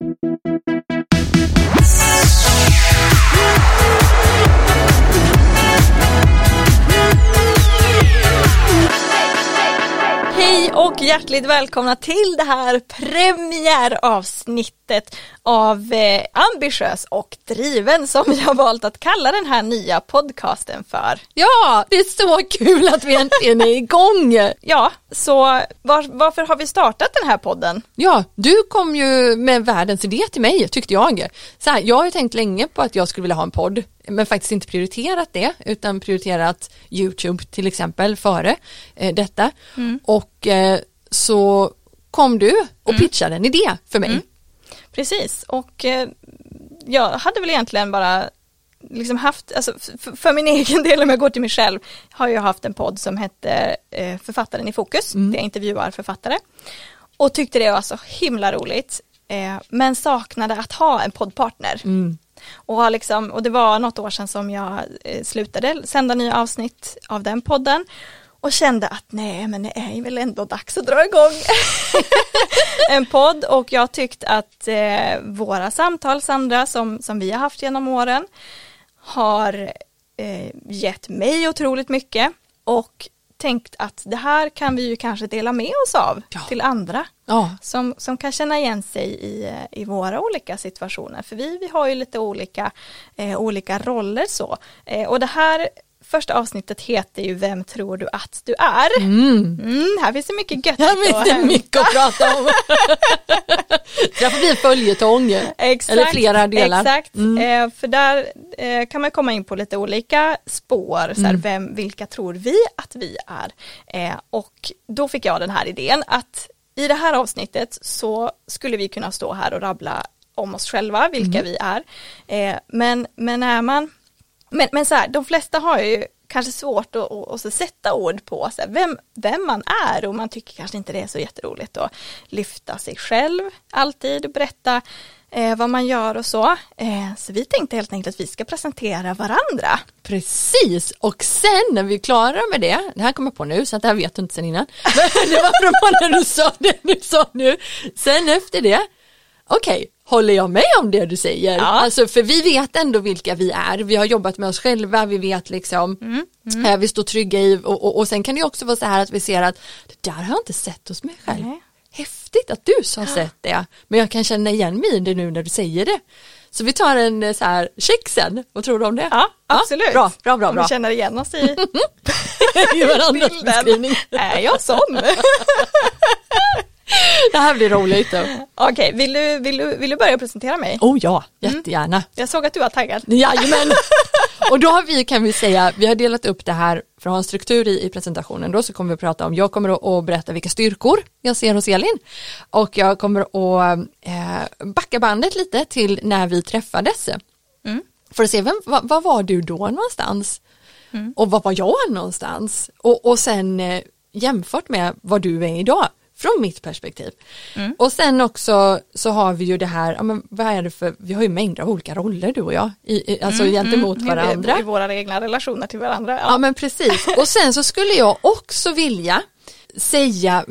Hej och hjärtligt välkomna till det här premiäravsnittet av eh, Ambitiös och driven som vi har valt att kalla den här nya podcasten för. Ja, det är så kul att vi äntligen är igång. Ja, så var, varför har vi startat den här podden? Ja, du kom ju med världens idé till mig tyckte jag. Så här, jag har ju tänkt länge på att jag skulle vilja ha en podd men faktiskt inte prioriterat det utan prioriterat YouTube till exempel före eh, detta Mm. och eh, så kom du och pitchade en idé för mig. Mm. Precis, och eh, jag hade väl egentligen bara liksom haft, alltså för min egen del om jag går till mig själv, har jag haft en podd som hette eh, Författaren i fokus, där jag intervjuar författare. Och tyckte det var så himla roligt, eh, men saknade att ha en poddpartner. Och, har liksom, och det var något år sedan som jag eh, slutade sända nya avsnitt av den podden. Och kände att nej men det är väl ändå dags att dra igång. En podd. Och jag tyckte att eh, våra samtal Sandra som, som vi har haft genom åren har eh, gett mig otroligt mycket. Och tänkt att det här kan vi ju kanske dela med oss av Ja. till andra Ja, som, som kan känna igen sig i, eh, i våra olika situationer. För vi, vi har ju lite olika, eh, olika roller så. Eh, och det här första avsnittet heter ju Vem tror du att du är? Mm, här finns det mycket gött här finns det mycket att prata om. Det får bli följetong. Exakt, Eller flera delar. Exakt, Mm. eh, för där eh, kan man komma in på lite olika spår, så här, Mm. vem, vilka tror vi att vi är? Eh, och då fick jag den här idén att i det här avsnittet så skulle vi kunna stå här och rabbla om oss själva, vilka Mm. vi är. Eh, men, men är man, men, men så här, de flesta har ju kanske svårt att, att, att så sätta ord på så här, vem, vem man är och man tycker kanske inte det är så jätteroligt att lyfta sig själv alltid och berätta eh, vad man gör och så. Eh, så vi tänkte helt enkelt att vi ska presentera varandra. Precis, och sen när vi är klara med det, det här kommer jag på nu så att det här vet du inte sen innan, men det var bra när du sa det du sa nu, sen efter det, okej, håller jag med om det du säger? Ja. Alltså för vi vet ändå vilka vi är, vi har jobbat med oss själva, vi vet liksom, eh, vi står trygga i och, och, och sen kan det också vara så här att vi ser att det där har jag inte sett hos mig själv. Nej. Häftigt att du har sett det, men jag kan känna igen mig i det nu när du säger det. Så vi tar en eh, så här check sen, vad tror du om det? Ja, absolut. bra, bra, bra. Om vi känner igen oss i I varandras beskrivning. Är jag sån? Det här blir roligt. Okej, vill, du, vill, du, vill du börja presentera mig? Oh ja, jättegärna. Jag såg att du var taggad. Jajamän. Och då har vi, kan vi säga, vi har delat upp det här för att ha en struktur i, i presentationen då så kommer vi att prata om, jag kommer att, att berätta vilka styrkor jag ser hos Elin och jag kommer att eh, backa bandet lite till när vi träffades. Mm. För att se, vem, vad, vad var du då någonstans? Mm. Och vad var jag någonstans? Och, och sen eh, jämfört med vad du är idag från mitt perspektiv. Mm. Och sen också så har vi ju det här, ja, men vad är det för, vi har ju mängder av olika roller du och jag, i, i, alltså gentemot Mm, varandra. I, I våra egna relationer till varandra. Ja Ja. men precis. Och sen så skulle jag också vilja säga,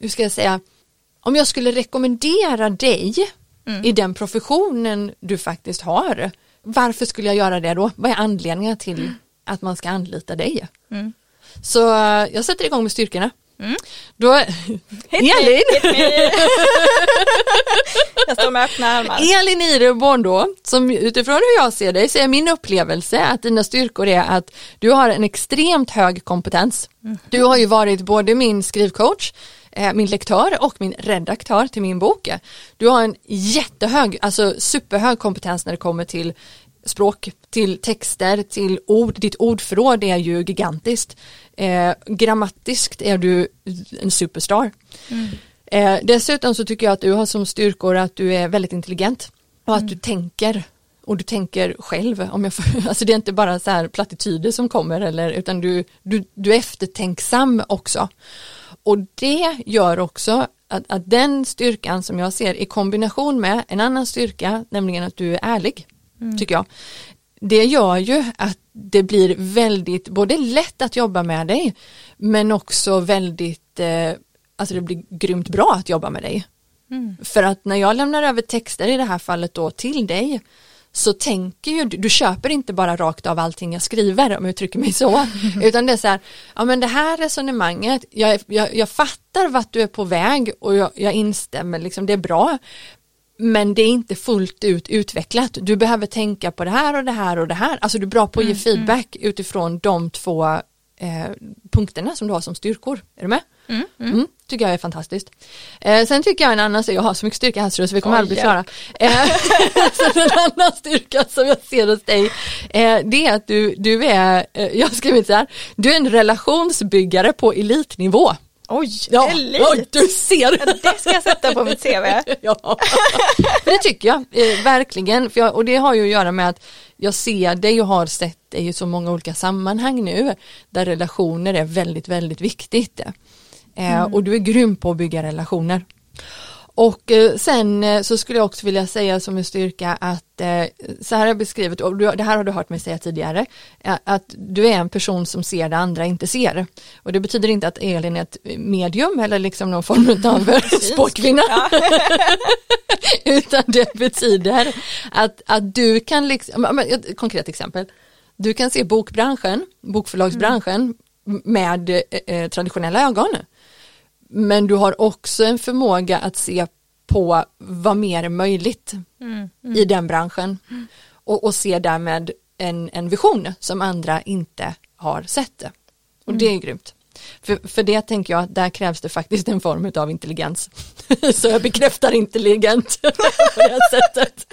hur ska jag säga, om jag skulle rekommendera dig Mm. i den professionen du faktiskt har, varför skulle jag göra det då? Vad är anledningen till att man ska anlita dig? Mm. Så eh, jag sätter igång med styrkorna. Mm. Då, Elin, jag står med öppna armar. Elin Ireborn då, som utifrån hur jag ser dig så är min upplevelse att dina styrkor är att du har en extremt hög kompetens. Du har ju varit både min skrivcoach, eh, min lektör och min redaktör till min bok. Du har en jättehög, alltså superhög kompetens när det kommer till språk, till texter, till ord. Ditt ordförråd är ju gigantiskt. Eh, grammatiskt är du en superstar. Eh, dessutom så tycker jag att du har som styrkor att du är väldigt intelligent och att du tänker och du tänker själv. Om jag får, alltså det är inte bara så här plattityder som kommer eller, utan du, du, du är eftertänksam också. Och det gör också att, att den styrkan som jag ser i kombination med en annan styrka, nämligen att du är ärlig, tycker jag. Det gör ju att det blir väldigt, både lätt att jobba med dig, men också väldigt, eh, alltså det blir grymt bra att jobba med dig. Mm. För att när jag lämnar över texter i det här fallet då till dig så tänker ju du, du köper inte bara rakt av allting jag skriver om jag uttrycker mig så, utan det är så här, ja men det här resonemanget, jag, jag, jag fattar vart du är på väg och jag, jag instämmer, liksom, det är bra, men det är inte fullt ut utvecklat. Du behöver tänka på det här och det här och det här. Alltså du är bra på att ge feedback utifrån de två eh, punkterna som du har som styrkor. Är du med? Mm. Mm, tycker jag är fantastiskt. Eh, sen tycker jag en annan, jag har så mycket styrka här så vi kommer Oj, aldrig bli klara. Eh, en annan styrka som jag ser hos dig, eh, det är att du, du är, eh, jag har skrivit så här, du är en relationsbyggare på elitnivå. Oj, Ja, elit! oj, du ser. Det ska jag sätta på mitt CV. ja, För det tycker jag eh, verkligen. För jag, och det har ju att göra med att jag ser dig och har sett dig i så många olika sammanhang nu där relationer är väldigt, väldigt viktigt. Eh, Och du är grym på att bygga relationer. Och eh, sen eh, så skulle jag också vilja säga som en styrka att eh, så här har jag beskrivit, och det här har du hört mig säga tidigare, att du är en person som ser det andra inte ser. Och det betyder inte att Elin är ett medium eller liksom någon form av sportkvinna. Utan det betyder att, att du kan, liksom, ett konkret exempel, du kan se bokbranschen, bokförlagsbranschen med eh, eh, traditionella ögon. Men du har också en förmåga att se på vad mer är möjligt Mm. i den branschen och, och se därmed en, en vision som andra inte har sett det. Och det är grymt. För, för det tänker jag, där krävs det faktiskt en form av intelligens. Så jag bekräftar intelligent på det här sättet.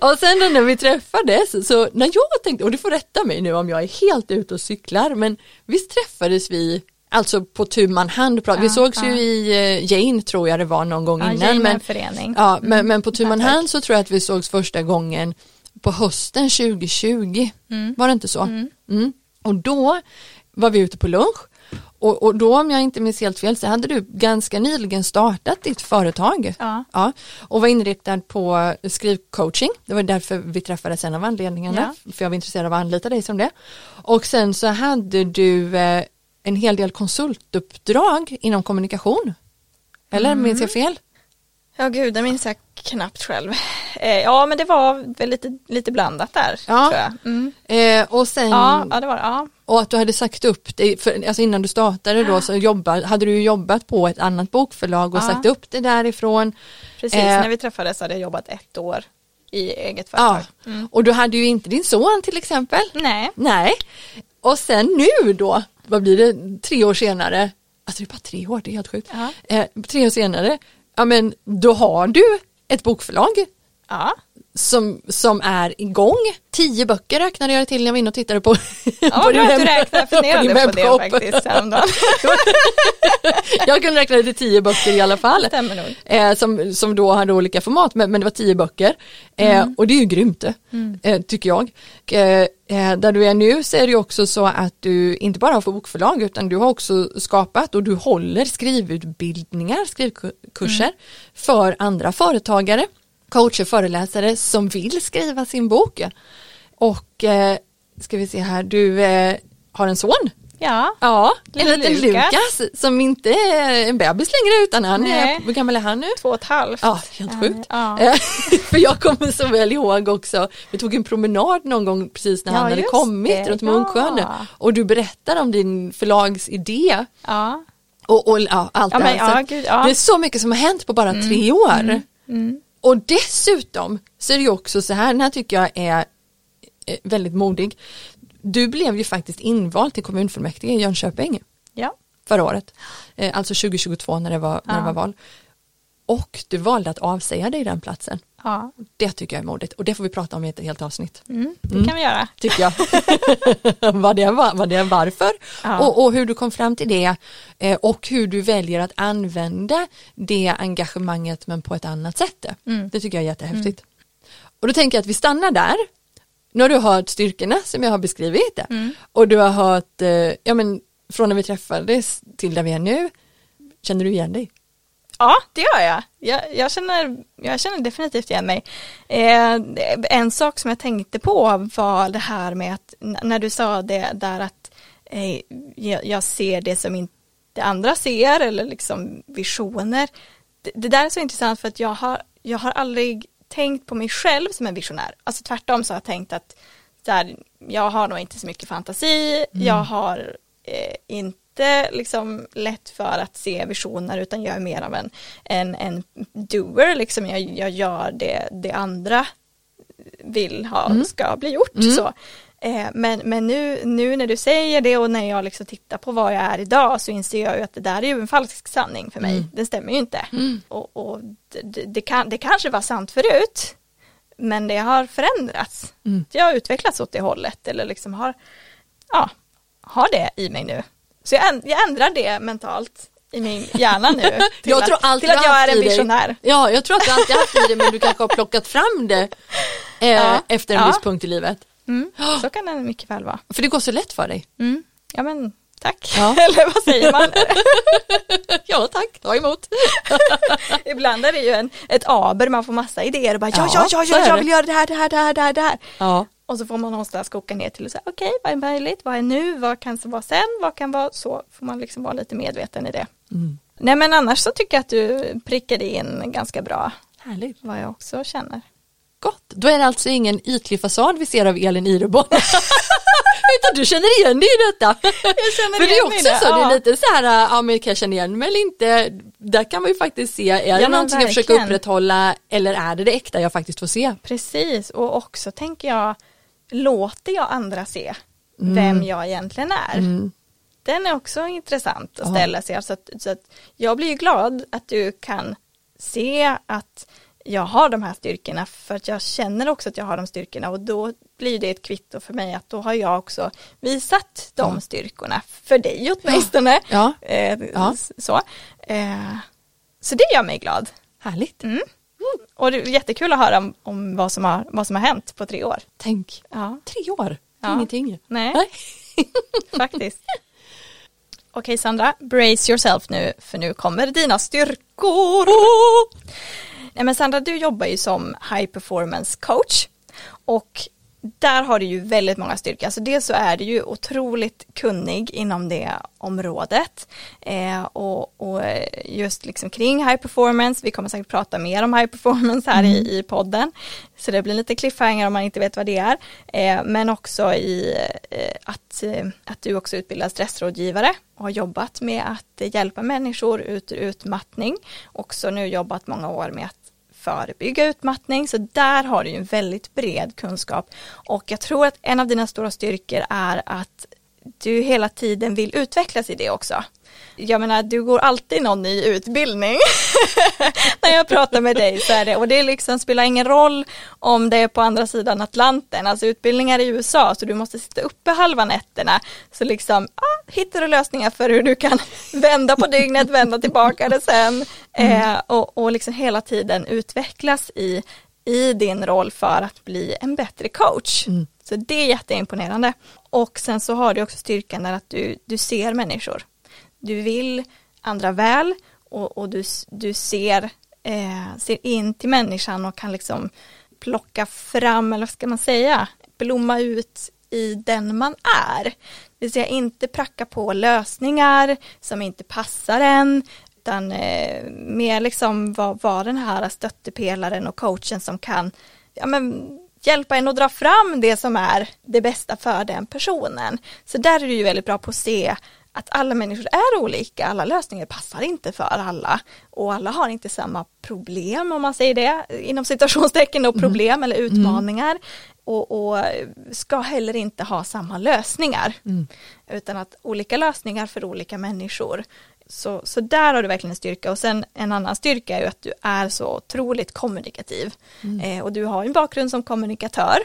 Och sen när vi träffades, så när jag tänkte, och du får rätta mig nu om jag är helt ute och cyklar, men visst träffades vi Alltså på tu man hand, vi Ja, sågs ja. ju i eh, Jane tror jag det var någon gång Ja, innan. Jane Men, en förening. Ja, men, men på tu man Ja, hand så tror jag att vi sågs första gången på hösten 2020. Mm. Var det inte så? Mm. Och då var vi ute på lunch och, och då om jag inte minns helt fel så hade du ganska nyligen startat ditt företag. Ja. Ja, och var inriktad på skrivcoaching. Det var därför vi träffades en av anledningarna. För jag var intresserad av att anlita dig som det. Och sen så hade du eh, en hel del konsultuppdrag inom kommunikation. Eller Mm. minns jag fel? Ja gud, det minns jag knappt själv. Eh, ja men det var väl lite, lite blandat där Ja. tror jag. Mm. Eh, och sen Ja, ja det var. Ja. och att du hade sagt upp dig, för, alltså innan du startade då så jobba, hade du jobbat på ett annat bokförlag och Ja. sagt upp det därifrån. Precis, Eh. när vi träffades hade jag jobbat ett år i eget företag. Ja. Mm. Och du hade ju inte din son till exempel. Nej, Nej. Och sen nu då, vad blir det, tre år senare, alltså det är bara tre år, det är helt sjukt. Ja. Eh, tre år senare, ja men då har du ett bokförlag ja. Som, som är igång. Tio böcker räknade jag till när jag var inne och tittade på. Ja, på du räknade, på din funderade på det faktiskt häromdagen. jag kunde räkna till tio böcker i alla fall. Eh, som, som då hade olika format men, men det var tio böcker. Eh, Mm. Och det är ju grymt eh, tycker jag. Eh, eh, där du är nu så är det ju också så att du inte bara har för bokförlag utan du har också skapat och du håller skrivutbildningar, skrivkurser Mm. för andra företagare, coacher, föreläsare som vill skriva sin bok. Och eh, ska vi se här, du eh, har en son Ja, Ja, en liten Lukas. Lukas som inte är en bebis längre utan han Nej. är, hur gammal är han nu? två och ett halvt. Ja, helt sjukt. Ja. Eh, För jag kommer så väl ihåg också, vi tog en promenad någon gång precis när Ja, han hade kommit det, runt Munksjön ja. och du berättar om din förlagsidé Ja. och, och ja, allt det men, här. Ja, gud. Det är så mycket som har hänt på bara tre år. Mm. Och dessutom så är det ju också så här, den här tycker jag är eh, väldigt modig. Du blev ju faktiskt invald till kommunfullmäktige i Jönköping Ja. förra året, eh, alltså 2022 när det var, när det Ja. var val. Och du valde att avsäga dig den platsen. Ja. Det tycker jag är modigt och det får vi prata om i ett helt avsnitt. Mm, det Mm. kan vi göra. Tycker jag. vad, det var, vad det är varför Ja. och, och hur du kom fram till det eh, och hur du väljer att använda det engagemanget men på ett annat sätt. Mm. Det tycker jag är jättehäftigt. Och då tänker jag att vi stannar där. Nu har du hört styrkorna som jag har beskrivit Mm. och du har hört, eh, ja men från när vi träffades till där vi är nu. Känner du igen dig? Ja, det gör jag. Jag, jag, känner, jag känner definitivt igen mig. Eh, en sak som jag tänkte på var det här med att när du sa det där att eh, jag, jag ser det som inte andra ser eller liksom visioner. det, det där är så intressant för att jag har, jag har aldrig tänkt på mig själv som en visionär. Alltså tvärtom så har jag tänkt att där, jag har nog inte så mycket fantasi, Mm. jag har eh, inte liksom lätt för att se visioner utan jag är mer av en, en, en doer, liksom jag, jag gör det, det andra vill ha, Mm. ska bli gjort. Så. Eh, men men nu, nu när du säger det och när jag liksom tittar på vad jag är idag så inser jag ju att det där är ju en falsk sanning för mig. Mm. Det stämmer ju inte. Och, och det, det, kan, det kanske var sant förut men det har förändrats. Mm. Jag har utvecklats åt det hållet eller liksom har, ja, har det i mig nu. Så jag, änd- jag ändrar det mentalt i min hjärna nu till Jag att, tror alltid till att jag är en visionär. Ja, jag tror att du alltid haft i det men du kanske har plockat fram det eh, Ja. efter en Ja. viss punkt i livet. Mm, så kan det mycket väl vara. För det går så lätt för dig. Mm. Ja men tack, Ja. eller vad säger man? Ja tack, ta emot. Ibland är det ju en, ett aber, man får massa idéer och bara ja, Ja, ja, ja, jag vill göra det här, det här, det här, det här. Ja. Och så får man någonstans koka ner till och säga okej, vad är möjligt, vad är nu, vad kan vara sen, vad kan vara så, får man liksom vara lite medveten i det. Mm. Nej men annars så tycker jag att du prickade in ganska bra Härligt. vad jag också känner. Gott. Då är det alltså ingen ytlig fasad vi ser av Elin Ireborn. Utan du känner igen dig i detta. Jag känner För det är igen också det, så, det är lite så här, ja men kan jag känna igen mig eller inte? Där kan man ju faktiskt se, är det Ja, men någonting jag försöker verkligen. upprätthålla eller är det det äkta jag faktiskt får se? Precis, och också tänker jag, låter jag andra se vem jag egentligen är? Mm. Den är också intressant att Ja. ställa sig. Så att, så att jag blir ju glad att du kan se att jag har de här styrkorna för att jag känner också att jag har de styrkorna och då blir det ett kvitto för mig att då har jag också visat de Ja. styrkorna för dig åtminstone. Ja, Eh, Ja. Så. Eh, så det gör mig glad. härligt. Mm. Och det är jättekul att höra om, om vad, som har, vad som har hänt på tre år. Tänk, Ja, tre år, Ja. ingenting. nej, Nej. faktiskt. Okej Sandra, brace yourself nu för nu kommer dina styrkor. Nej men Sandra, du jobbar ju som high performance coach och där har du ju väldigt många styrkor. Alltså dels så är du ju otroligt kunnig inom det området eh, och, och just liksom kring high performance. Vi kommer säkert prata mer om high performance här i, i podden. Så det blir lite cliffhanger om man inte vet vad det är. Eh, men också i eh, att, eh, att du också utbildar stressrådgivare och har jobbat med att hjälpa människor ut ur utmattning. Också nu jobbat många år med att förebygga utmattning. Så där har du ju en väldigt bred kunskap. Och jag tror att en av dina stora styrkor är att du hela tiden vill utvecklas i det också. Jag menar, du går alltid någon ny utbildning. När jag pratar med dig så är det, och det liksom spelar ingen roll om det är på andra sidan Atlanten, alltså utbildningar i USA, så du måste sitta uppe halva nätterna. Så liksom, ah, hittar du lösningar för hur du kan vända på dygnet, vända tillbaka det sen. Eh, och, och liksom hela tiden utvecklas i, i din roll för att bli en bättre coach. Mm. Så det är jätteimponerande. Och sen så har du också styrkan där att du, du ser människor. Du vill andra väl och, och du, du ser, eh, ser in till människan och kan liksom plocka fram, eller vad ska man säga, blomma ut i den man är. Det vill säga inte pracka på lösningar som inte passar en, utan eh, mer liksom vara var den här stöttepelaren och coachen som kan ja, men, hjälpa en att dra fram det som är det bästa för den personen. Så där är du ju väldigt bra på att se att alla människor är olika, alla lösningar passar inte för alla. Och alla har inte samma problem om man säger det inom citationstecken och problem eller utmaningar. Och, och ska heller inte ha samma lösningar. Utan att olika lösningar för olika människor så, så där har du verkligen en styrka. Och sen en annan styrka är ju att du är så otroligt kommunikativ. Eh, och du har en bakgrund som kommunikatör.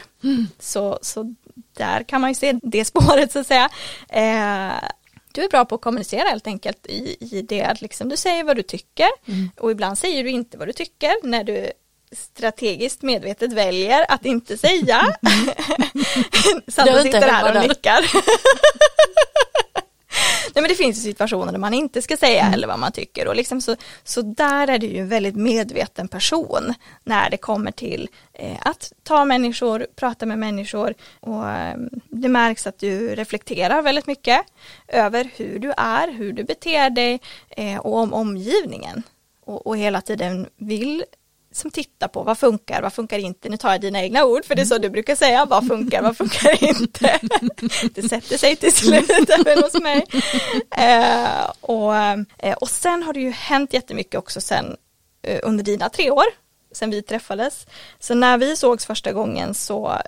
Så, så där kan man ju se det spåret så att säga. Eh, du är bra på att kommunicera helt enkelt i, i det att liksom du säger vad du tycker. Och ibland säger du inte vad du tycker när du strategiskt medvetet väljer att inte säga. Inte sitter här och nickar. Nej men det finns ju situationer där man inte ska säga eller vad man tycker och liksom så, så där är du ju en väldigt medveten person när det kommer till eh, att ta människor, prata med människor och eh, det märks att du reflekterar väldigt mycket över hur du är, hur du beter dig eh, och om omgivningen. och, och hela tiden vill som tittar på vad funkar, vad funkar inte, nu tar jag dina egna ord för det är så du brukar säga, vad funkar, vad funkar inte. Det sätter sig till slut även hos mig. Eh, och, eh, och sen har det ju hänt jättemycket också sen eh, under dina tre år sen vi träffades. Så när vi sågs första gången så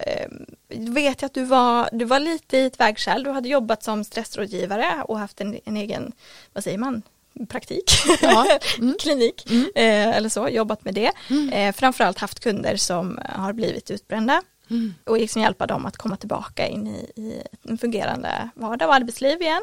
vet jag att du var, du var lite i ett vägskäl. Du hade jobbat som stressrådgivare och haft en, en egen, vad säger man, praktik, ja. mm. klinik mm. Eh, eller så, jobbat med det. Mm. Eh, framförallt haft kunder som har blivit utbrända mm. och liksom hjälpa dem att komma tillbaka in i, i en fungerande vardag och arbetsliv igen.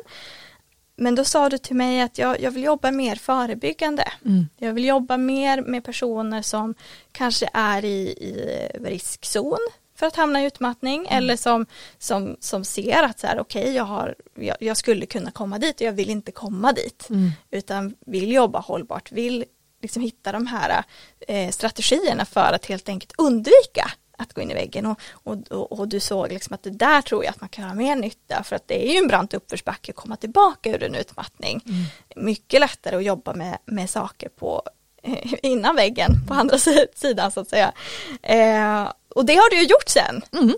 Men då sa du till mig att jag, jag vill jobba mer förebyggande. Mm. Jag vill jobba mer med personer som kanske är i, i riskzon för att hamna i utmattning mm. eller som, som, som ser att så här, okej, okay, jag, jag, jag, skulle kunna komma dit och jag vill inte komma dit. Mm. Utan vill jobba hållbart, vill liksom hitta de här eh, strategierna för att helt enkelt undvika att gå in i väggen och, och, och, och, du såg liksom att det där tror jag att man kan ha mer nytta för att det är ju en brant uppförsbacke att komma tillbaka ur en utmattning. Mm. Mycket lättare att jobba med, med saker på eh, innan väggen på andra sidan så att säga. Eh, och det har du ju gjort sen. Mm.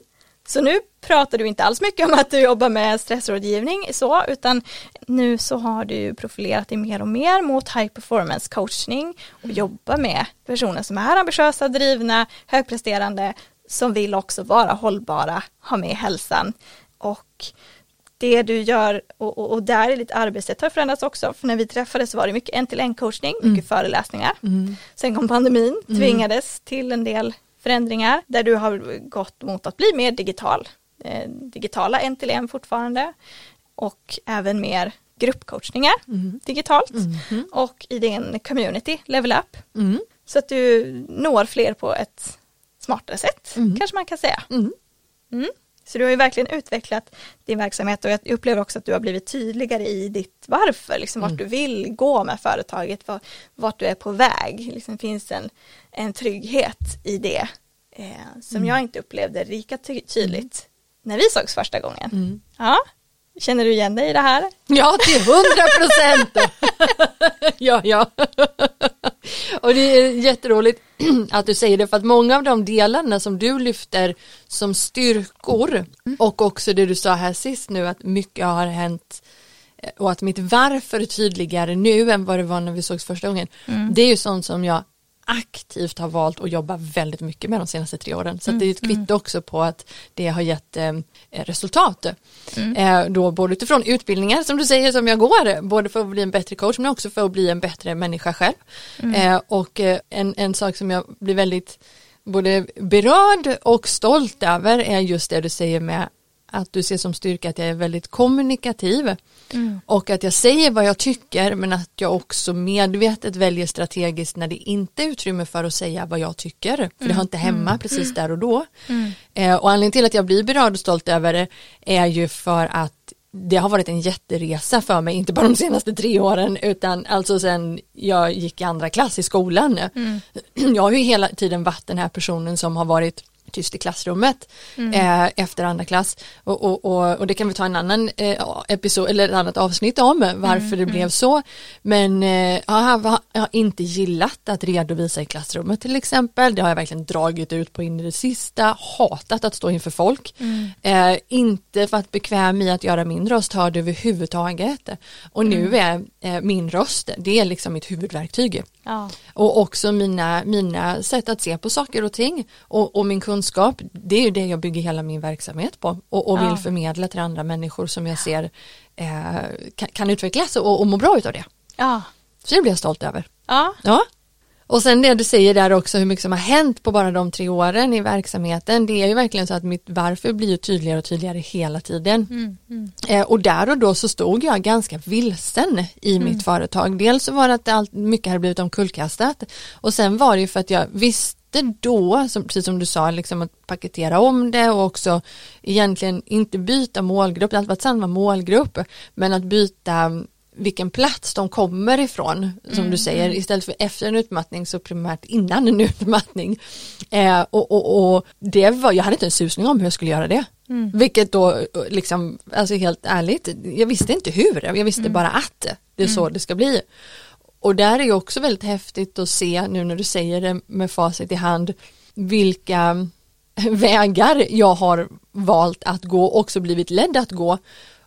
Så nu pratar du inte alls mycket om att du jobbar med stressrådgivning så, utan nu så har du profilerat dig mer och mer mot high performance coachning och jobbar med personer som är ambitiösa, drivna, högpresterande, som vill också vara hållbara, ha med hälsan och det du gör och, och, och där är ditt arbetssätt har förändrats också. För när vi träffades var det mycket en till en coachning, mycket mm. föreläsningar. Mm. Sen kom pandemin, mm. tvingades till en del förändringar där du har gått mot att bli mer digital. Eh, digitala en till en fortfarande och även mer gruppcoachningar mm. digitalt mm. och i din community, level up. Mm. Så att du når fler på ett smartare sätt, mm. kanske man kan säga. Mm. Mm. Så du har ju verkligen utvecklat din verksamhet och jag upplever också att du har blivit tydligare i ditt varför, liksom vart du vill gå med företaget, vart du är på väg. Liksom finns en, en trygghet i det eh, som mm. jag inte upplevde lika tydligt mm. när vi sågs första gången. Mm. Ja, Känner du igen dig i det här? Ja, till hundra procent. ja, ja. Och det är jätteroligt att du säger det för att många av de delarna som du lyfter som styrkor mm. och också det du sa här sist nu att mycket har hänt och att mitt varför är tydligare nu än vad det var när vi sågs första gången. Mm. Det är ju sånt som jag aktivt har valt att jobba väldigt mycket med de senaste tre åren. Så mm, det är ett mm. kvitto också på att det har gett eh, resultat. Mm. Eh, då både utifrån utbildningar som du säger som jag går, både för att bli en bättre coach men också för att bli en bättre människa själv. Mm. Eh, och eh, en, en sak som jag blir väldigt både berörd och stolt över är just det du säger med att du ser som styrka att jag är väldigt kommunikativ mm. och att jag säger vad jag tycker men att jag också medvetet väljer strategiskt när det inte är utrymme för att säga vad jag tycker för mm. det har inte hemma mm. precis där och då mm. eh, och anledningen till att jag blir berörd och stolt över det är ju för att det har varit en jätteresa för mig, inte bara de senaste tre åren utan alltså sen jag gick i andra klass i skolan. Mm. Jag har ju hela tiden varit den här personen som har varit tyst i klassrummet mm. eh, efter andra klass och, och, och, och, det kan vi ta en annan eh, episod eller ett annat avsnitt om varför mm. det blev mm. så men eh, jag, har, jag har inte gillat att redovisa i klassrummet till exempel det har jag verkligen dragit ut på in i det sista hatat att stå inför folk mm. eh, inte för att bekväm i att göra min röst hörd överhuvudtaget och nu mm. är eh, min röst det är liksom mitt huvudverktyg ja. och också mina, mina sätt att se på saker och ting och, och min kunskap det är ju det jag bygger hela min verksamhet på och, och vill ja. förmedla till andra människor som jag ser eh, kan, kan, utvecklas och, och må bra utav det. Ja. Så det blir jag stolt över. Ja. ja. Och sen det du säger där också hur mycket som har hänt på bara de tre åren i verksamheten det är ju verkligen så att mitt varför blir ju tydligare och tydligare hela tiden. Mm, mm. Eh, och där och då så stod jag ganska vilsen i mm. mitt företag. Dels så var det att allt, mycket hade blivit omkullkastat och sen var det ju för att jag visste inte då, som, precis som du sa, liksom att paketera om det och också egentligen inte byta målgrupp, det har alltid varit samma målgrupp, men att byta vilken plats de kommer ifrån, som mm. du säger, istället för efter en utmattning så primärt innan en utmattning. Eh, och, och, och, det var, jag hade inte en susning om hur jag skulle göra det. Mm. Vilket då, liksom, alltså helt ärligt, jag visste inte hur, jag visste mm. bara att det är så mm. det ska bli. Och där är ju också väldigt häftigt att se nu när du säger det med facit i hand vilka vägar jag har valt att gå och också blivit ledd att gå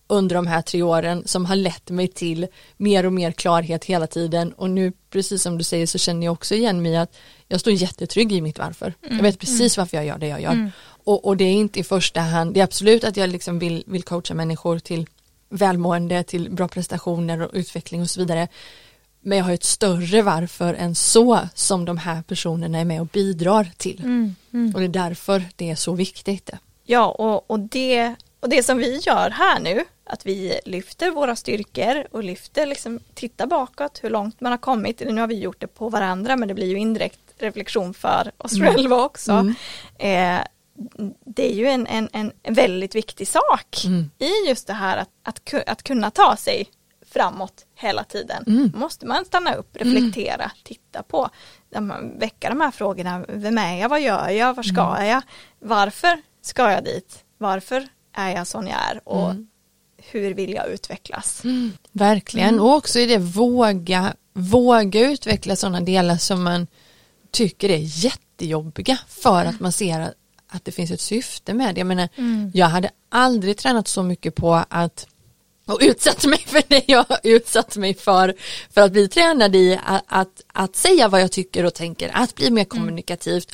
under de här tre åren som har lett mig till mer och mer klarhet hela tiden och nu precis som du säger så känner jag också igen mig att jag står jättetrygg i mitt varför. Mm. Jag vet precis mm. varför jag gör det jag gör. Mm. Och, och, det är inte i första hand, det är absolut att jag liksom vill, vill coacha människor till välmående, till bra prestationer och utveckling och så vidare. Men jag har ett större varför än så som de här personerna är med och bidrar till. Mm, mm. Och det är därför det är så viktigt. Ja, och, och, det, och det som vi gör här nu, att vi lyfter våra styrkor och lyfter, liksom, tittar bakåt hur långt man har kommit. Nu har vi gjort det på varandra, men det blir ju indirekt reflektion för oss mm. själva också. Mm. Eh, det är ju en, en, en väldigt viktig sak mm. i just det här att, att, att kunna ta sig framåt hela tiden. Mm. Måste man stanna upp, reflektera, mm. titta på, väcka de här frågorna. Vem är jag, vad gör jag, var ska mm. jag, varför ska jag dit, varför är jag sån jag är och mm. Hur vill jag utvecklas. Mm. Verkligen, mm. och också i det våga, våga utveckla sådana delar som man tycker är jättejobbiga för att man ser att, att det finns ett syfte med det. Jag menar, jag hade aldrig tränat så mycket på att och utsatt mig för det jag utsatt mig för för att bli tränad i att, att, att säga vad jag tycker och tänker, att bli mer mm. kommunikativt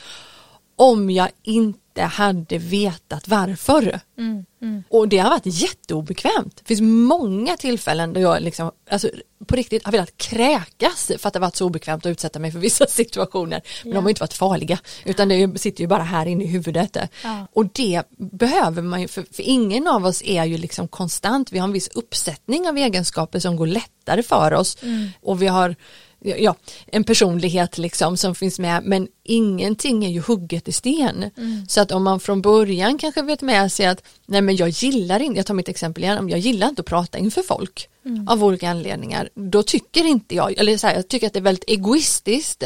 om jag inte hade vetat varför. Mm, mm. Och det har varit jätteobekvämt. Det finns många tillfällen då jag liksom, alltså, på riktigt har velat kräkas för att det varit så obekvämt att utsätta mig för vissa situationer. Men ja. de har inte varit farliga utan det sitter ju bara här inne i huvudet. Ja. Och det behöver man ju, för, för, ingen av oss är ju liksom konstant. Vi har en viss uppsättning av egenskaper som går lättare för oss mm. och vi har ja, en personlighet liksom som finns med men ingenting är ju hugget i sten. Mm. Så att om man från början kanske vet med sig att nej men jag gillar inte, jag tar mitt exempel igen, jag gillar inte att prata inför folk mm. av olika anledningar, då tycker inte jag, eller så här, jag tycker att det är väldigt egoistiskt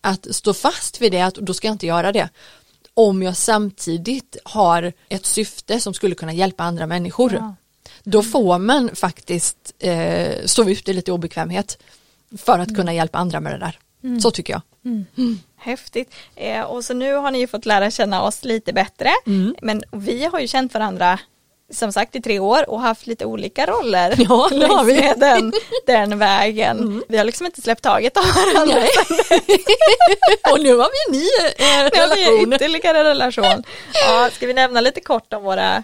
att stå fast vid det, att då ska jag inte göra det. Om jag samtidigt har ett syfte som skulle kunna hjälpa andra människor. Ja. Då får man faktiskt eh, stå ut i lite obekvämhet för att kunna hjälpa andra med det där. Mm. Så tycker jag. Mm. mm. Häftigt. Eh, och så nu har ni ju fått lära känna oss lite bättre. Mm. Men vi har ju känt varandra som sagt i tre år och haft lite olika roller ja, det har vi. Den, den vägen. Mm. Vi har liksom inte släppt taget av varandra. och nu har vi en ny eh, relation. Nu har vi ytterligare relation. Ja, ska vi nämna lite kort om våra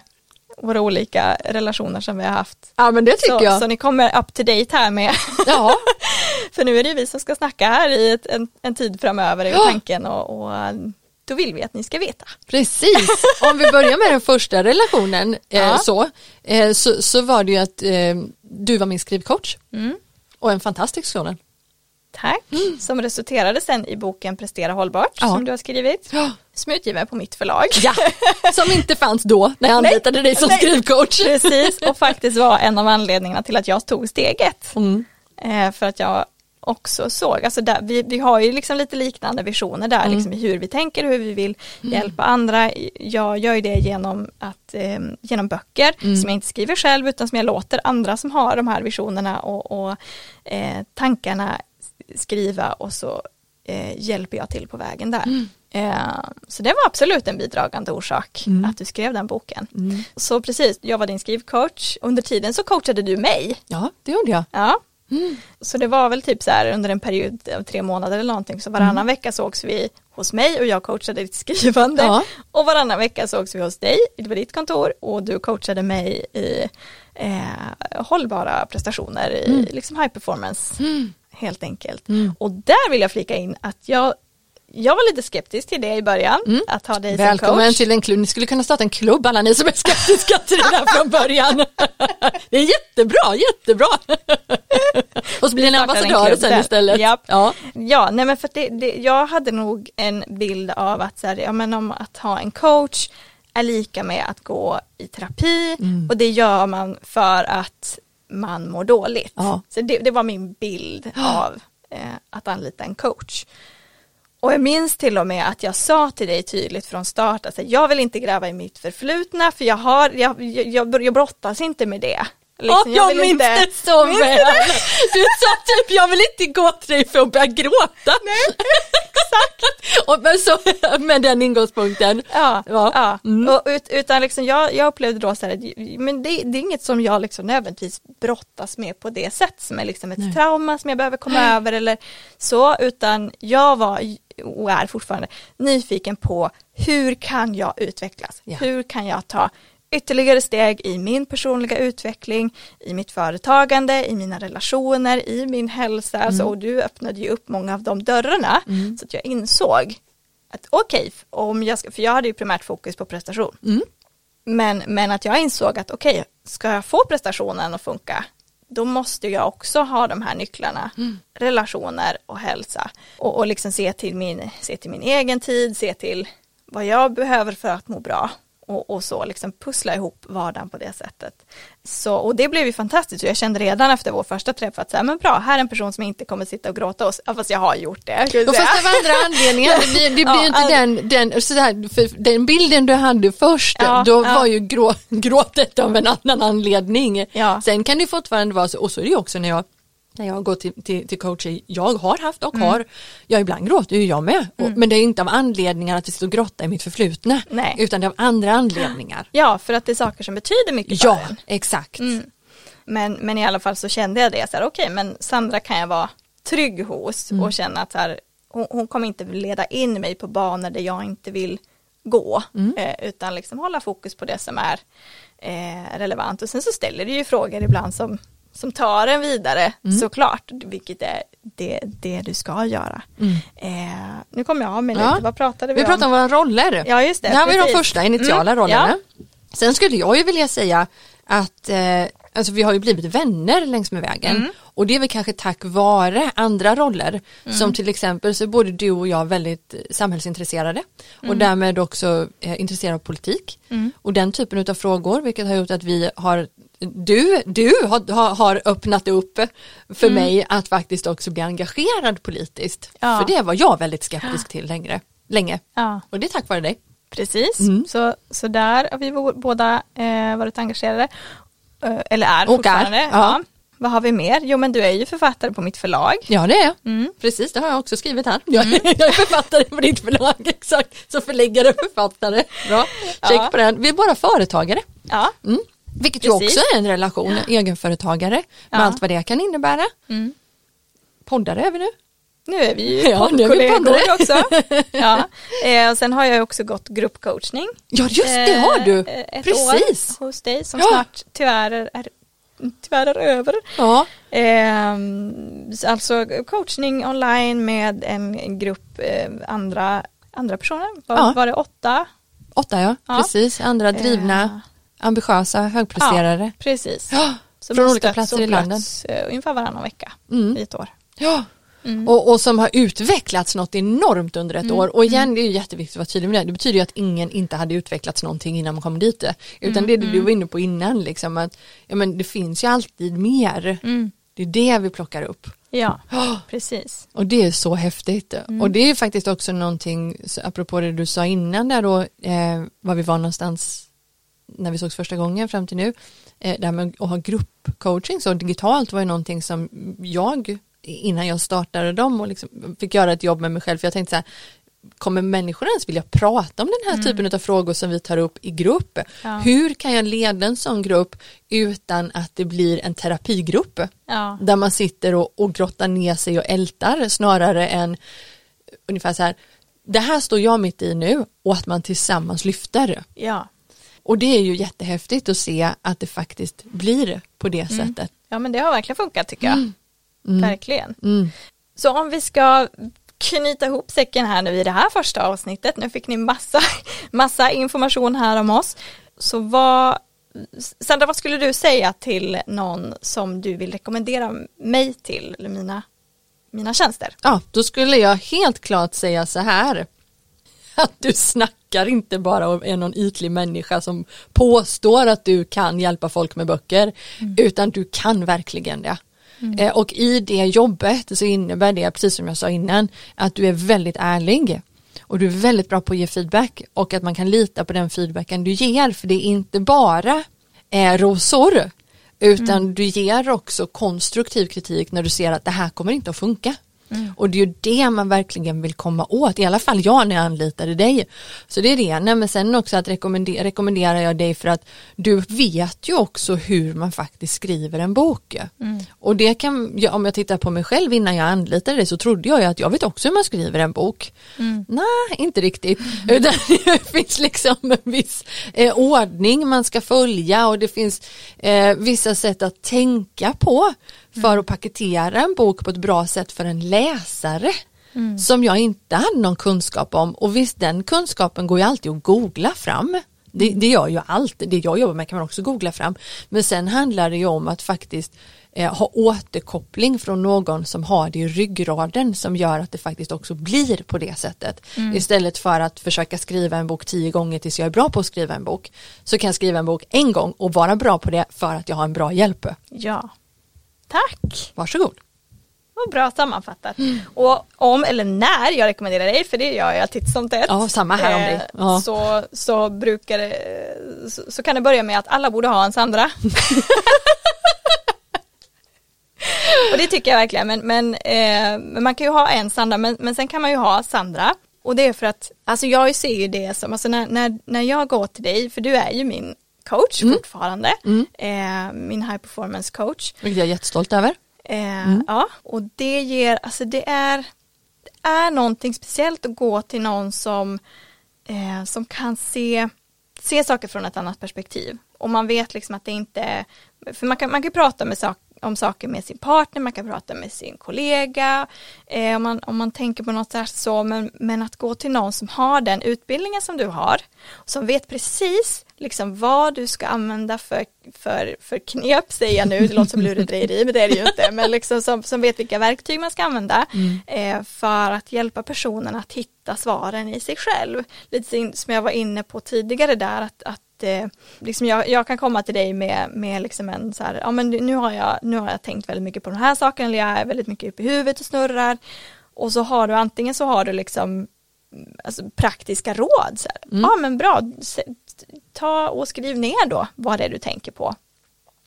våra olika relationer som vi har haft. Ja men det tycker så, jag. Så ni kommer up to date här med. Ja. För nu är det vi som ska snacka här i ett, en, en tid framöver i ja. tanken och, och då vill vi att ni ska veta. Precis, om vi börjar med den första relationen eh, ja. så, eh, så, så var det ju att eh, du var min skrivcoach mm. och en fantastisk sådan. Tack, mm. som resulterade sen i boken Prestera hållbart ja. som du har skrivit. Ja. Som är utgiven på mitt förlag. Ja, som inte fanns då när jag anlitade dig som nej. skrivcoach. Precis, och faktiskt var en av anledningarna till att jag tog steget. Mm. Eh, för att jag också såg, alltså där, vi, vi har ju liksom lite liknande visioner där, mm. liksom hur vi tänker, hur vi vill mm. hjälpa andra. Jag gör ju det genom, att, eh, genom böcker mm. som jag inte skriver själv utan som jag låter andra som har de här visionerna och, och eh, tankarna skriva och så eh, hjälper jag till på vägen där. Mm. Eh, så det var absolut en bidragande orsak mm. att du skrev den boken. Mm. Så precis, jag var din skrivcoach. Under tiden så coachade du mig. Ja, det gjorde jag. Ja. Mm. Så det var väl typ så här under en period av tre månader eller någonting så varannan mm. vecka sågs vi hos mig och jag coachade ditt skrivande ja. och varannan vecka sågs vi hos dig, det var ditt kontor och du coachade mig i eh, hållbara prestationer i mm. liksom high performance mm helt enkelt. Mm. Och där vill jag flika in att jag jag var lite skeptisk till det i början, mm. att ha dig Välkommen som coach. till en klubb, ni skulle kunna starta en klubb alla ni som är skeptiska till det där från början. det är jättebra, jättebra. Och så blir en ambassadör sen istället. Japp. Ja, ja nej men för det, det, jag hade nog en bild av att, så här, ja, men om att ha en coach är lika med att gå i terapi mm. och det gör man för att man mår dåligt. Ja. Så det, det, var min bild av eh, att anlita en coach. Och jag minns till och med att jag sa till dig tydligt från start att alltså, jag vill inte gräva i mitt förflutna för jag har, jag, jag, jag brottas inte med det. Liksom, jag, vill minns inte- så väl. Du sa typ, jag vill inte gå till dig för att börja gråta. Nej, exakt. Och, men så, med den ingångspunkten. Ja, Ja. ja. Mm. Och ut, utan liksom jag, jag upplevde då så här, men det, det är inget som jag liksom nödvändigtvis brottas med på det sätt som är liksom ett Nej. trauma som jag behöver komma över eller så, utan jag var och är fortfarande nyfiken på hur kan jag utvecklas? Ja. Hur kan jag ta ytterligare steg i min personliga utveckling, i mitt företagande, i mina relationer, i min hälsa. Mm. Alltså, och du öppnade ju upp många av de dörrarna så att jag insåg att okej, om jag ska, för jag hade ju primärt fokus på prestation. Mm. Men, men att jag insåg att okej, ska jag få prestationen att funka, då måste jag också ha de här nycklarna, Mm. relationer och hälsa. Och, och liksom se till, min, se till min egen tid, se till vad jag behöver för att må bra. Och, och så liksom pussla ihop vardagen på det sättet. Så, och det blev ju fantastiskt jag kände redan efter vår första träff att så här, men bra, här är en person som inte kommer sitta och gråta, och, ja, fast jag har gjort det. jag Och fast var andra anledningar, det blir, det blir Ja, inte den, den, sådär, för den bilden du hade först, Ja, då var ju grå, gråtet av en annan anledning. Sen kan det fortfarande vara så, och så är det ju också när jag när jag går till, till, till coacher, jag har haft och Mm. har, ja ibland gråter ju jag med, och, men det är inte av anledningar att det står grotta i mitt förflutna, Nej. utan det är av andra anledningar. Ja, för att det är saker som betyder mycket för Ja, exakt. Mm. Men, men i alla fall så kände jag det, så här, okej, men Sandra kan jag vara trygg hos Mm. och känna att här, hon, hon kommer inte leda in mig på banor där jag inte vill gå, Mm. eh, utan liksom hålla fokus på det som är eh, relevant. Och sen så ställer du ju frågor ibland som, som tar en vidare, såklart, vilket är det, det du ska göra. Eh, nu kommer jag av mig Ja. lite, vad pratade vi, Vi pratar om våra roller. Ja, just det, Det här var ju de precis. första initiala Mm, rollerna. ja. Sen skulle jag ju vilja säga att eh, alltså vi har ju blivit vänner längs med vägen Mm. och det är väl kanske tack vare andra roller Mm. som till exempel så är både du och jag väldigt eh, samhällsintresserade Mm. och därmed också eh, intresserade av politik och den typen av frågor vilket har gjort att vi har du, du har, har, öppnat upp för mig att faktiskt också bli engagerad politiskt. Mm. Ja. För det var jag väldigt skeptisk till längre, länge. Ja. Och det är tack vare dig. Precis, Mm. så, så där har vi båda eh, varit engagerade. Eh, eller är Och är, fortfarande. ja. Ja. Vad har vi mer? Jo men du är ju författare på mitt förlag. Ja det är jag. Mm. Precis, det har jag också skrivit här. Jag, jag är författare på ditt förlag, exakt. Så förläggare och författare. Bra, check Ja. på den. Vi är båda företagare. Ja, Mm. Vilket ju Precis. också är en relation, egenföretagare. Med Ja. allt vad det kan innebära. Mm. Poddare är vi nu. nu är vi ju Ja, nu är vi poddkollegor också. Ja. Eh, och sen har jag ju också gått gruppcoachning. Ja just det har du. Eh, ett Precis. hos dig som Ja. snart tyvärr är, är, tyvärr är över. Ja. Eh, alltså coachning online med en, en grupp eh, andra, andra personer. Var, Ja. var det åtta? Åtta ja, Ja. precis. Andra drivna, Eh, ambitiösa, högpresterare. precis. Ja. Från olika platser i landet. eh, ungefär varannan vecka Mm. i ett år. Ja. Mm. Och, och som har utvecklats något enormt under ett år och igen det är ju jätteviktigt att vara tydlig med det. Det betyder ju att ingen inte hade utvecklats någonting innan man kom dit. Utan det är det du var inne på innan liksom att ja, men det finns ju alltid mer. Mm. Det är det vi plockar upp. Ja, Oh, precis. och det är så häftigt. Och det är faktiskt också någonting, apropå det du sa innan där då, eh, var vi var någonstans när vi sågs första gången fram till nu. Eh, det här med att ha gruppcoaching så digitalt var ju någonting som jag innan jag startade dem och liksom fick göra ett jobb med mig själv för jag tänkte så här kommer människor ens vilja prata om den här typen av frågor som vi tar upp i grupp? Ja. Hur kan jag leda en sån grupp utan att det blir en terapigrupp? Ja, Där man sitter och, och grottar ner sig och ältar snarare än ungefär så här det här står jag mitt i nu och att man tillsammans lyfter. ja. Och det är ju jättehäftigt att se att det faktiskt blir på det sättet. ja, men det har verkligen funkat tycker jag. Verkligen. Mm. Så om vi ska knyta ihop säcken här nu i det här första avsnittet, nu fick ni massa, massa information här om oss. Så vad, Sandra, vad skulle du säga till någon som du vill rekommendera mig till, eller mina, mina tjänster? Ja, då skulle jag helt klart säga så här. Att du snackar inte bara och är någon ytlig människa som påstår att du kan hjälpa folk med böcker, utan du kan verkligen det. Eh, Och i det jobbet så innebär det, precis som jag sa innan, att du är väldigt ärlig och du är väldigt bra på att ge feedback och att man kan lita på den feedbacken du ger, för det är inte bara eh, rosor utan mm. du ger också konstruktiv kritik när du ser att det här kommer inte att funka. Mm. Och det är ju det man verkligen vill komma åt, i alla fall jag när jag anlitade dig. Så det är det, Nej, men sen också att rekommendera, rekommenderar jag dig för att du vet ju också hur man faktiskt skriver en bok. Mm. Och det kan, ja, om jag tittar på mig själv innan jag anlitade dig så trodde jag ju att jag vet också hur man skriver en bok. Mm. Nej, inte riktigt. Utan det finns liksom en viss eh, ordning man ska följa och det finns eh, vissa sätt att tänka på för att paketera en bok på ett bra sätt för en läsare. Mm. Som jag inte hade någon kunskap om och visst den kunskapen går ju alltid att googla fram. Det, det gör ju allt, det jag jobbar med kan man också googla fram. Men sen handlar det ju om att faktiskt eh, ha återkoppling från någon som har det i ryggraden som gör att det faktiskt också blir på det sättet. Mm. Istället för att försöka skriva en bok tio gånger tills jag är bra på att skriva en bok. Så kan jag skriva en bok en gång och vara bra på det för att jag har en bra hjälp. Ja. Tack! Varsågod. Vad bra sammanfattat. Mm. Och om eller när jag rekommenderar dig, för det gör jag titt som tätt. Ja, samma här om dig. Eh, ja. Så, så brukar det, så, så, kan det börja med att alla borde ha en Sandra. och det tycker jag verkligen, men, men, eh, men man kan ju ha en Sandra, men, men sen kan man ju ha Sandra. Och det är för att, alltså jag ser ju det som, alltså när, när, när jag går till dig, för du är ju min coach mm. fortfarande, mm. Eh, min high performance coach. Vilket jag är jättestolt över. Eh, mm. Ja, och det ger, alltså det är, det är någonting speciellt att gå till någon som, eh, som kan se, se saker från ett annat perspektiv. Och man vet liksom att det inte, för man kan, man kan prata med sak, om saker med sin partner, man kan prata med sin kollega, eh, om, man, om man tänker på något så, men, men att gå till någon som har den utbildningen som du har, som vet precis liksom vad du ska använda för, för, för knep, säger jag nu, det låter som lurendrejeri, men det är det ju inte, men liksom som, som vet vilka verktyg man ska använda mm. eh, för att hjälpa personen att hitta svaren i sig själv. Lite som jag var inne på tidigare där, att, att eh, liksom jag, jag, kan komma till dig med, med liksom en så här, ja men nu har, jag, nu har jag tänkt väldigt mycket på den här saken, eller jag är väldigt mycket uppe i huvudet och snurrar, och så har du antingen så har du liksom alltså, praktiska råd. Så mm. Ja men bra, ta och skriv ner då vad det är du tänker på.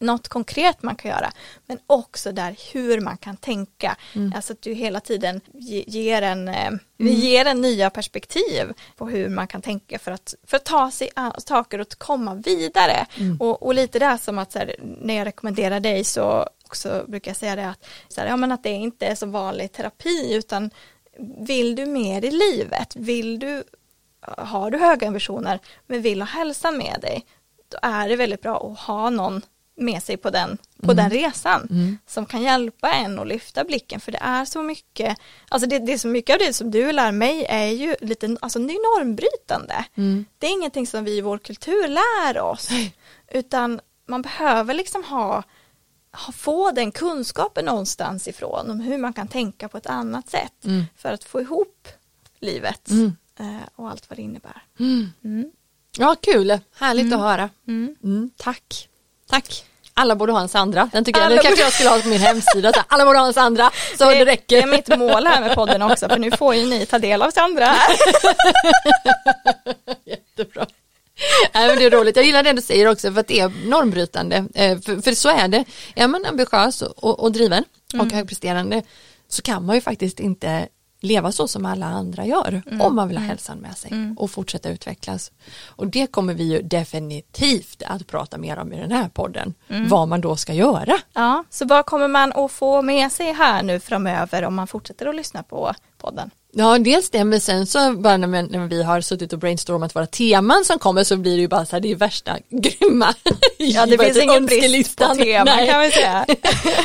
Något konkret man kan göra, men också där hur man kan tänka. Mm. Alltså att du hela tiden ger en, eh, mm. ger en nya perspektiv på hur man kan tänka för att, för att ta sig an saker och komma vidare. Mm. Och, och, lite där som att här, när jag rekommenderar dig så också brukar jag säga det att, så här, ja, men att det inte är som vanlig terapi utan vill du mer i livet? Vill du, har du höga ambitioner men vill ha hälsan med dig? Då är det väldigt bra att ha någon med sig på den, på mm. den resan mm. som kan hjälpa en att lyfta blicken för det är så mycket, alltså det, det är så mycket av det som du lär mig är ju lite, alltså det är normbrytande. Mm. Det är ingenting som vi i vår kultur lär oss utan man behöver liksom ha få den kunskapen någonstans ifrån om hur man kan tänka på ett annat sätt mm. för att få ihop livet mm. Eh, och allt vad det innebär. Mm. Ja, kul, härligt att höra. Tack. Tack. Alla borde ha en Sandra, den tycker jag, den kanske jag skulle ha på min hemsida, alla borde ha en Sandra, så det, det räcker. Det är mitt mål här med podden också, för nu får ju ni ta del av Sandra. Jättebra. Nej, men det är roligt, jag gillar det du säger också för att det är normbrytande. Eh, för, för så är det, är man ambitiös och, och driven mm. och högpresterande så kan man ju faktiskt inte leva så som alla andra gör mm. om man vill ha mm. hälsan med sig mm. och fortsätta utvecklas. Och det kommer vi ju definitivt att prata mer om i den här podden, mm. vad man då ska göra. Ja, så vad kommer man att få med sig här nu framöver om man fortsätter att lyssna på podden? Ja, dels det, men sen så bara när, när vi har suttit och brainstormat våra teman som kommer så blir det ju bara så här, det är värsta grymma Ja, det finns ingen brist på teman kan vi säga.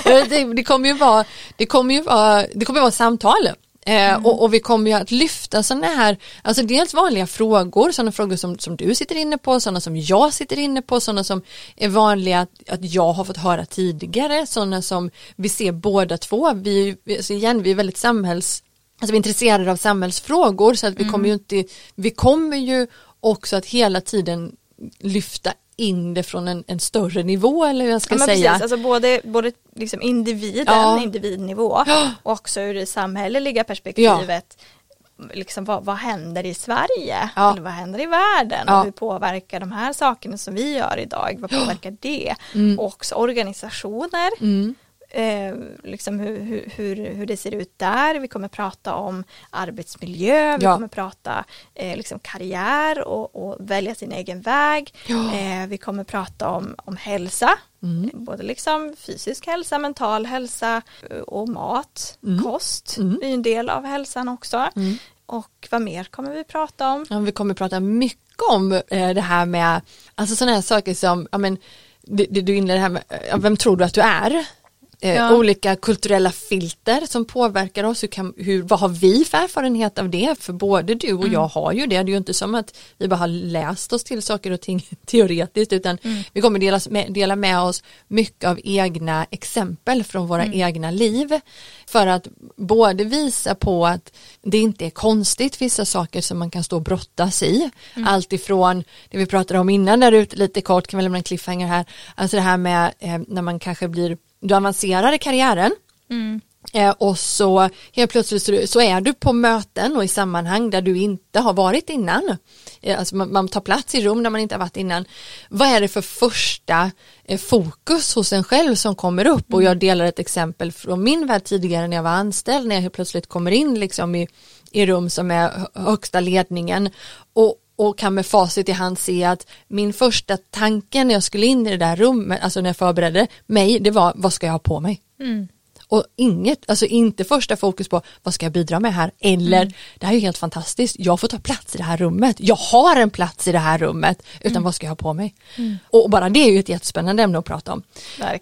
det, det, kommer ju vara, det kommer ju vara, det kommer vara samtal. Eh, mm. och, och, vi kommer ju att lyfta sådana här, alltså dels vanliga frågor, sådana frågor som, som du sitter inne på, sådana som jag sitter inne på, sådana som är vanliga att, att jag har fått höra tidigare, sådana som vi ser båda två. Vi, alltså igen, vi är väldigt samhälls alltså vi är intresserade av samhällsfrågor så att vi mm. kommer ju inte, vi kommer ju också att hela tiden lyfta in det från en, en större nivå eller hur jag ska ja, säga. Precis, alltså både, både liksom individen, ja. individnivå och också ur det samhälleliga perspektivet. Ja. liksom, vad, vad händer i Sverige? Ja. Eller vad händer i världen? Ja. Och hur påverkar de här sakerna som vi gör idag? Vad påverkar det? Mm. Och också organisationer. Mm. Eh, liksom hur, hur, hur, det ser ut där. Vi kommer prata om arbetsmiljö, vi Ja. kommer prata eh, liksom karriär och, och välja sin egen väg. Ja. Eh, vi kommer prata om, om hälsa, Mm. både liksom fysisk hälsa, mental hälsa eh, och mat, Mm. kost Mm. är en del av hälsan också. Mm. Och vad mer kommer vi prata om? Ja, vi kommer prata mycket om eh, det här med, alltså sådana här saker som, ja men, det, du inledde här med, vem tror du att du är? Eh, Ja. Olika kulturella filter som påverkar oss, hur kan, hur, vad har vi för erfarenhet av det? För både du och jag har ju det, det är ju inte som att vi bara har läst oss till saker och ting teoretiskt utan vi kommer dela med, dela med oss mycket av egna exempel från våra egna liv. För att både visa på att det inte är konstigt vissa saker som man kan stå och brottas i. Allt ifrån det vi pratade om innan där ute lite kort kan vi lämna en cliffhanger här, alltså det här med eh, när man kanske blir, du avancerar i karriären Eh, och så helt plötsligt så, är du på möten och i sammanhang där du inte har varit innan. Eh, alltså man, tar plats i rum där man inte har varit innan. Vad är det för första eh, fokus hos en själv som kommer upp? Och jag delar ett exempel från min värld tidigare när jag var anställd när jag helt plötsligt kommer in liksom i, i rum som är hö- högsta ledningen och och kan med facit i hand se att min första tanke när jag skulle in i det där rummet, alltså när jag förberedde mig, det var vad ska jag ha på mig? Och inget, alltså inte första fokus på vad ska jag bidra med här? Eller det här är ju helt fantastiskt, jag får ta plats i det här rummet, jag har en plats i det här rummet, utan vad ska jag ha på mig? Och bara det är ju ett jättespännande ämne att prata om.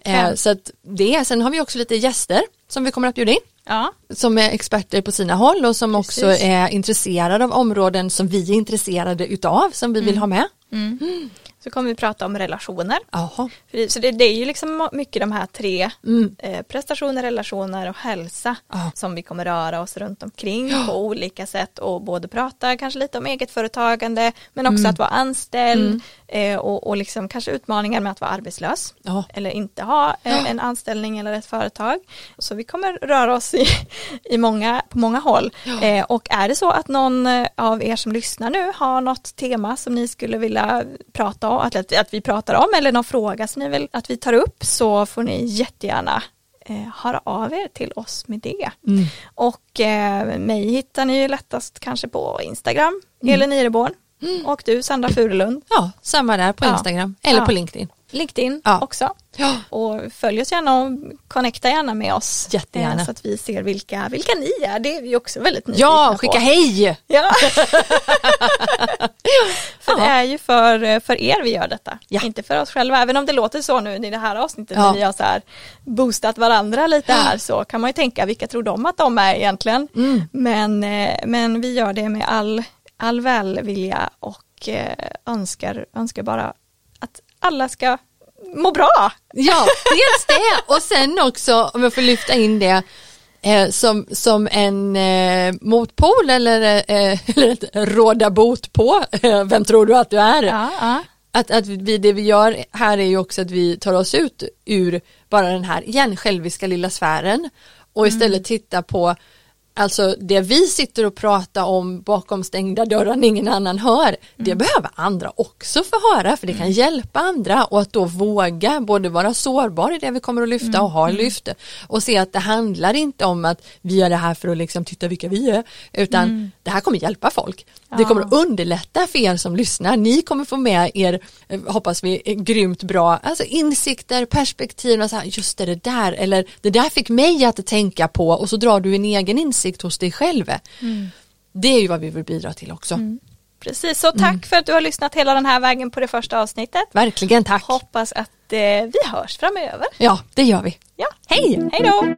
Eh, så att det, sen har vi också lite gäster som vi kommer att bjuda in Ja, som är experter på sina håll och som också Precis. är intresserade av områden som vi är intresserade utav som vi vill ha med. Så kommer vi prata om relationer. Det- Så det, det är ju liksom mycket de här tre Mm. eh, prestationer, relationer och hälsa Ja. som vi kommer röra oss runt omkring på olika sätt och både prata kanske lite om eget företagande men också Mm. att vara anställd eh, och, och liksom kanske utmaningar med att vara arbetslös Ja. eller inte ha eh, en anställning eller ett företag. Så vi kommer röra oss i, i många, på många håll. Eh, och är det så att någon eh, av er som lyssnar nu har något tema som ni skulle vilja prata om, att, att, att vi pratar om eller någon fråga som ni vill att vi tar upp så får ni jättegärna eh, höra av er till oss med det. Mm. Och eh, mig hittar ni ju lättast kanske på Instagram, Elin Ireborn och du Sandra Furulund. Ja, samma där på Ja. Instagram eller Ja. på LinkedIn. LinkedIn Ja. också. Ja. Och följ oss gärna och connecta gärna med oss. Jättegärna. eh, Så att vi ser vilka, vilka ni är. Det är vi också väldigt nyfikna Ja, på. skicka hej! Ja. för det är ju för, för er vi gör detta. Ja. Inte för oss själva. Även om det låter så nu i det här avsnittet Ja. när vi har så här boostat varandra lite här så kan man ju tänka vilka tror de att de är egentligen. Mm. Men, eh, men vi gör det med all, all välvilja och eh, önskar, önskar bara att alla ska må bra. Ja, dels det och sen också om jag får lyfta in det eh, som, som en eh, motpol eller, eh, eller ett råda bot på, eh, vem tror du att du är? Ja, ja. Att, att vi, det vi gör här är ju också att vi tar oss ut ur bara den här igen själviska lilla sfären och istället titta på Alltså det vi sitter och pratar om bakom stängda dörrar ingen annan hör, det behöver andra också få höra för det kan hjälpa andra och att då våga både vara sårbar i det vi kommer att lyfta och har lyft och se att det handlar inte om att vi gör det här för att liksom titta vilka vi är utan det här kommer hjälpa folk. Det kommer att underlätta för er som lyssnar. Ni kommer få med er, eh, hoppas vi, eh, grymt bra alltså insikter, perspektiv, och så här, just det, det där, eller det där fick mig att tänka på. Och så drar du en egen insikt insikt hos dig själv. Mm. Det är ju vad vi vill bidra till också. Mm. Precis, så tack mm. för att du har lyssnat hela den här vägen på det första avsnittet. Verkligen tack. Hoppas att eh, vi hörs framöver. Ja, det gör vi. Ja. Hej! Hej då!